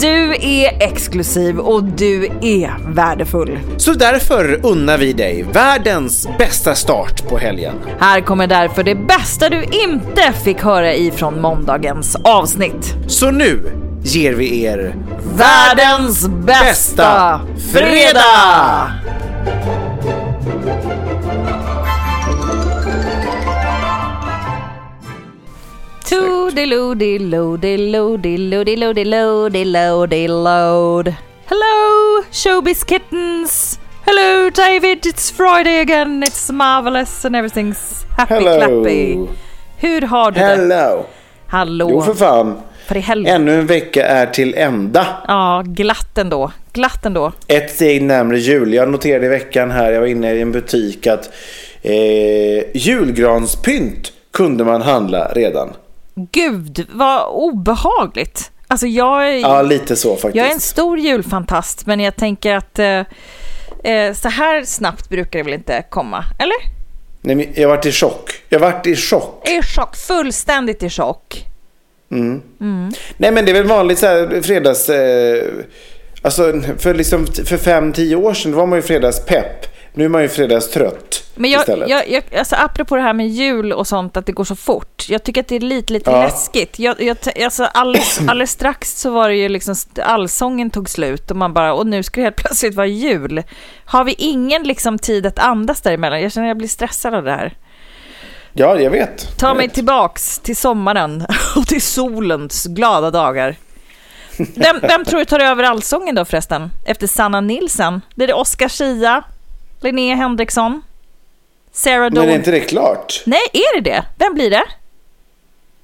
Du är exklusiv och du är värdefull. Så därför unnar vi dig världens bästa start på helgen. Här kommer därför det bästa du inte fick höra ifrån måndagens avsnitt. Så nu ger vi er Världens bästa fredag! Hello, showbiz kittens! Hello, David, it's Friday again, it's marvelous and everything's happy Hello. clappy. Hur har du det? Hello! Hallå! Jo för fan. För i. Ännu en vecka är till ända. Ja, glatt ändå. Glatt ändå. Ett steg närmare jul. Jag noterade i veckan här, jag var inne i en butik att eh, julgranspynt kunde man handla redan. Gud, vad obehagligt. Alltså jag är, Ja, lite så faktiskt. jag är en stor julfantast, men jag tänker att eh, eh, så här snabbt brukar det väl inte komma, eller? Nej, jag varit i chock. Jag varit i chock. I chock, fullständigt i chock. Nej men det är väl vanligt så här fredags... Eh, alltså för liksom för fem, tio år sedan var man ju fredagspepp. Nu är man ju fredagstrött Men jag, istället. jag, jag, alltså apropå det här med jul och sånt, att det går så fort. Jag tycker att det är lite, lite Ja. läskigt. Jag, jag, alltså alldeles, alldeles strax så var det ju liksom, allsången tog slut och man bara, och nu ska det helt plötsligt vara jul. Har vi ingen liksom tid att andas däremellan? Jag känner att jag blir stressad av det här. Ja, jag vet. Ta jag mig vet. tillbaks till sommaren och till solens glada dagar. Vem, vem tror du tar över allsången då förresten? Efter Sanna Nilsson? Blir det Oscar Schia? Linnea Henriksson? Sarah Men Dawn? är inte det klart? Nej, är det det? Vem blir det?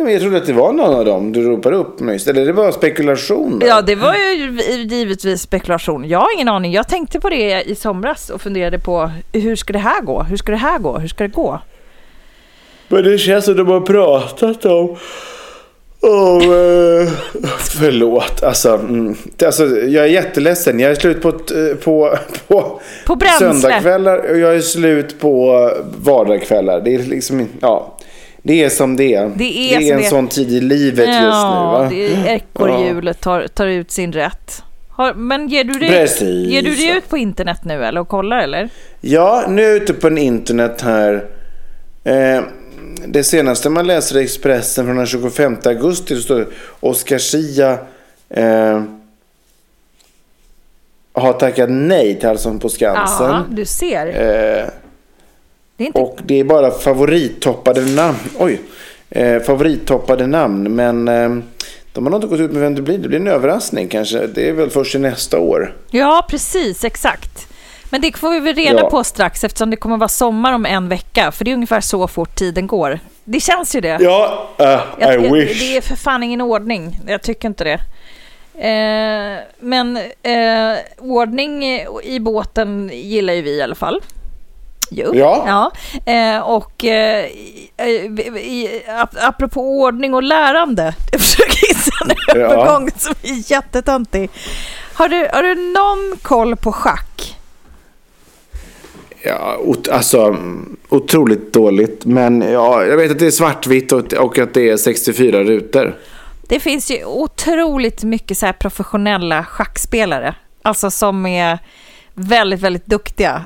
Nej, men jag trodde att det var någon av dem du ropar upp nyss. Eller det bara spekulation? Ja, det var ju givetvis spekulation. Jag har ingen aning. Jag tänkte på det i somras och funderade på hur ska det här gå? Hur ska det här gå? Hur ska det gå? Men det känns som de har pratat om... om eh, förlåt, alltså, mm, alltså. Jag är jätteledsen. Jag är slut på, på, på, På söndagskvällar och jag är slut på vardagskvällar. Det är liksom... Ja, det är som det är. Det är som en det är. sån tid i livet just nu. Ja, Va? det är ekorrhjulet tar, tar ut sin rätt. Har, men ger du, Precis. ger du dig ut på internet nu eller och kollar eller? Ja, nu är jag ute på en internet här. Eh, det senaste man läser i Expressen från den 25 augusti så står det Oscar Schia eh, har tackat nej till Allsång på Skansen. Ja, du ser. Eh, Det inte... och det är bara favorittoppade namn. Oj. Eh, favorittoppade namn. Men eh, de har nog inte gått ut med vem det blir. Det blir en överraskning kanske. Det är väl först i nästa år. Ja, precis, exakt. Men det får vi väl reda Ja. på strax eftersom det kommer vara sommar om en vecka. För det är ungefär så fort tiden går. Det känns ju det. Ja, uh, I jag- wish. Det är för fan ingen ordning. Jag tycker inte det. Eh, men eh, ordning i båten gillar ju vi i alla fall. Jo. Ja. ja. Eh, och eh, apropå ordning och lärande. Jag försöker gissa en Ja. övergång som är jättetöntig. Har du, har du någon koll på schack? Ja, ot- alltså otroligt dåligt. Men ja, jag vet att det är svartvitt och, och att det är 64 rutor. Det finns ju otroligt mycket så professionella schackspelare. Alltså som är väldigt, väldigt duktiga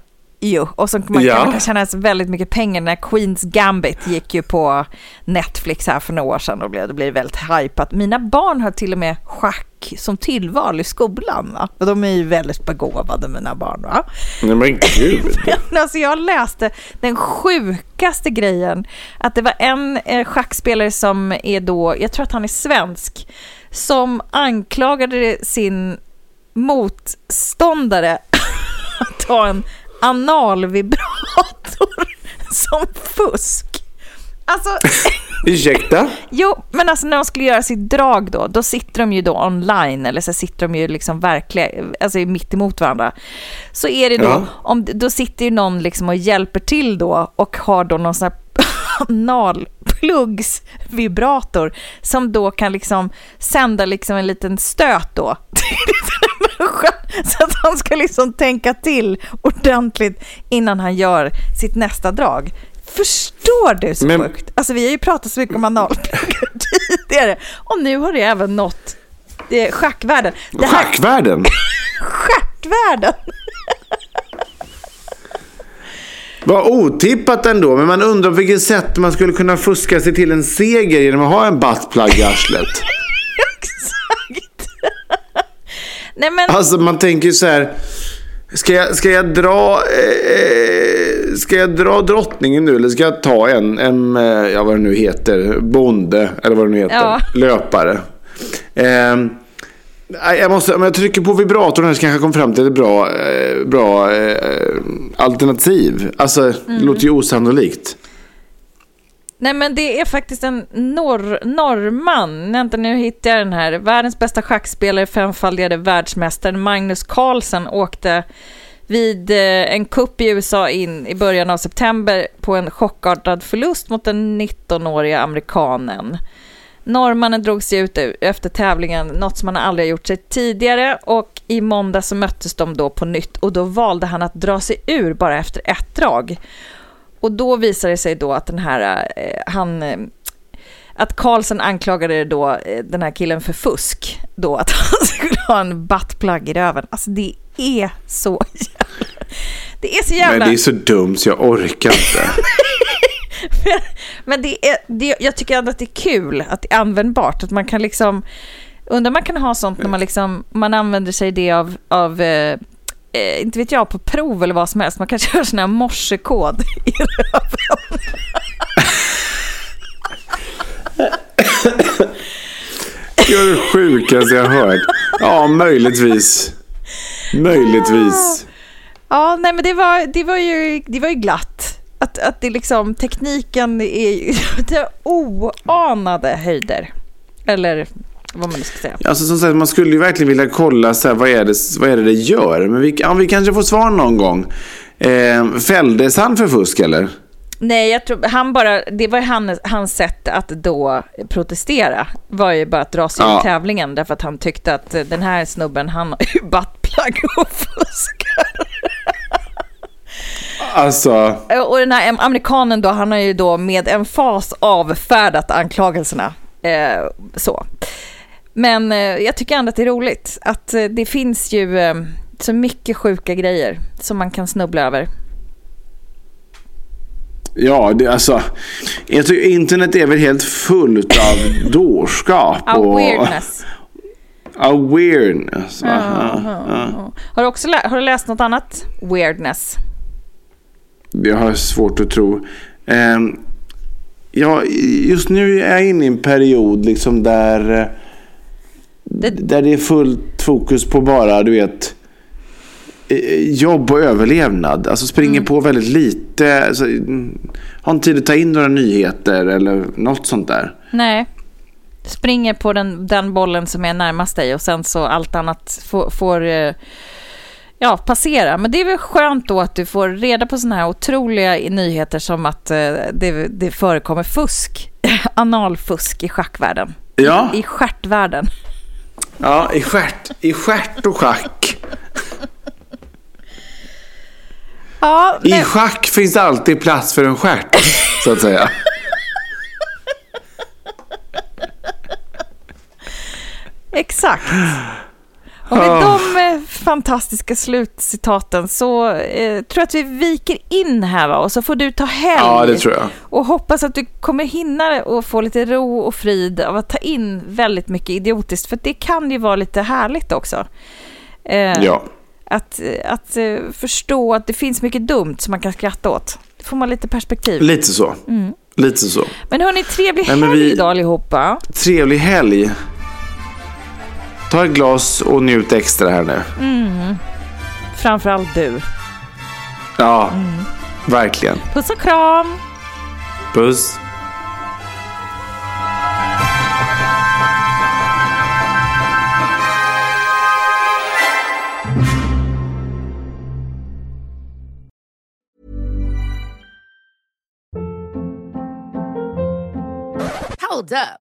ju. Och så man, Ja. kan, tjäna väldigt mycket pengar. När Queens Gambit gick ju på Netflix här för några år sedan och blev, det blev väldigt hypat. Mina barn har till och med schack som tillval i skolan. Va? Och de är ju väldigt begåvade mina barn. Va? Nej men gud. Men alltså jag läste den sjukaste grejen. Att det var en eh, schackspelare som är då, jag tror att han är svensk, som anklagade sin motståndare att ta en analvibrator som fusk. Alltså, Ursäkta? Jo, men alltså när de skulle göra sitt drag då, då sitter de ju då online eller så sitter de ju liksom verkligen, alltså mitt emot varandra. Så är det då, Ja. om, då sitter ju någon liksom och hjälper till då och har då någon sån här analpluggsvibrator som då kan liksom sända liksom en liten stöt då så att han ska liksom tänka till ordentligt innan han gör sitt nästa drag. Förstår du så Men- sjukt? Alltså vi har ju pratat så mycket om analpluggar tidigare och nu har det även nått eh, schackvärlden. Det här, Schackvärlden? stjärtvärlden! Vad otippat ändå, men man undrar på vilket sätt man skulle kunna fuska sig till en seger genom att ha en buttplug i arslet. Exakt! Nej men, Alltså man tänker ju så här. Ska jag, ska jag dra eh, Ska jag dra drottningen nu eller ska jag ta en, en eh, ja vad det nu heter, bonde eller vad det nu heter, Ja. löpare. Eh, nej, jag måste, om jag trycker på vibratorn här så kanske jag kommer fram till ett bra, eh, bra eh, alternativ. Alltså det låter ju osannolikt. nej men det är faktiskt en norr, norrman, vänta nu hittar jag den här, världens bästa schackspelare, femfaldigade världsmästaren Magnus Carlsen åkte vid eh, en kupp i USA in i början av september på en chockartad förlust mot den 19-åriga amerikanen. Norrmannen drog sig ut efter tävlingen, något som han aldrig gjort sig tidigare och i måndag så möttes de då på nytt och då valde han att dra sig ur bara efter ett drag. Och då visade det sig då att den här, eh, han, eh, att Carlsen anklagade då eh, den här killen för fusk, då att han skulle ha en buttplug i röven. Alltså det är så jävla, det är så jävla... Men det är så dumt så jag orkar inte. Men det är, det, jag tycker ändå att det är kul, att det är användbart. Att man kan liksom, undrar man kan ha sånt när man liksom, man använder sig det av, av eh, eh, inte vet jag, på prov eller vad som helst. Man kan köra sån här morsekod i röven. Det var det sjukaste jag hört. Ja, möjligtvis. Möjligtvis. Ja, nej men det var, det var, ju, det var ju glatt. Att, det liksom, tekniken är ju oanade höjder. Eller vad man nu ska säga. Alltså som sagt, man skulle ju verkligen vilja kolla så här, vad, är det, vad är det det gör. Men vi, ja, vi kanske får svar någon gång. Eh, fälldes han för fusk eller? Nej, jag tror han bara, det var han, hans sätt att då protestera, var ju bara att dra sig Ja. ur tävlingen, därför att han tyckte att den här snubben, han har ju buttplug och fuskar. Alltså, Och den här amerikanen då, han har ju då med en fas avfärdat anklagelserna. Eh, så. Men eh, jag tycker ändå att det är roligt att eh, det finns ju eh, så mycket sjuka grejer som man kan snubbla över. ja, det, alltså. Jag tycker internet är väl helt fullt av dårskap. Och, weirdness. Ja, weirdness. va? Ja, ja. Har du också lä- har du läst något annat weirdness? Jag har svårt att tro. Eh, ja, just nu är jag inne i en period liksom där, Det- där det är fullt fokus på bara, du vet, eh, jobb och överlevnad. Alltså springer Mm. på väldigt lite. Alltså, har inte tid att ta in några nyheter eller något sånt där. Nej. Springer på den, den bollen som är närmast dig och sen så allt annat får, får eh, ja, passera. Men det är väl skönt då att du får reda på sådana här otroliga nyheter som att eh, det, det förekommer fusk, analfusk i schackvärlden. Ja, I stjärtvärlden. ja i, stjärt, i stjärt och schack. Ja, I men, schack finns alltid plats för en stjärt, så att säga. exakt. Och med de eh, fantastiska slutcitaten så eh, tror jag att vi viker in här va? och så får du ta helg. Ja, det tror jag. Och hoppas att du kommer hinna och få lite ro och frid av att ta in väldigt mycket idiotiskt. För det kan ju vara lite härligt också. Eh, Ja. Att, att eh, förstå att det finns mycket dumt som man kan skratta åt. Det får man lite perspektiv. Lite så. Lite så. Men hörni, trevlig Nej, helg vi- idag allihopa. Trevlig helg. Ta ett glas och njut extra här nu. Framförallt du. Ja, verkligen. Puss och kram! Puss. Hold up.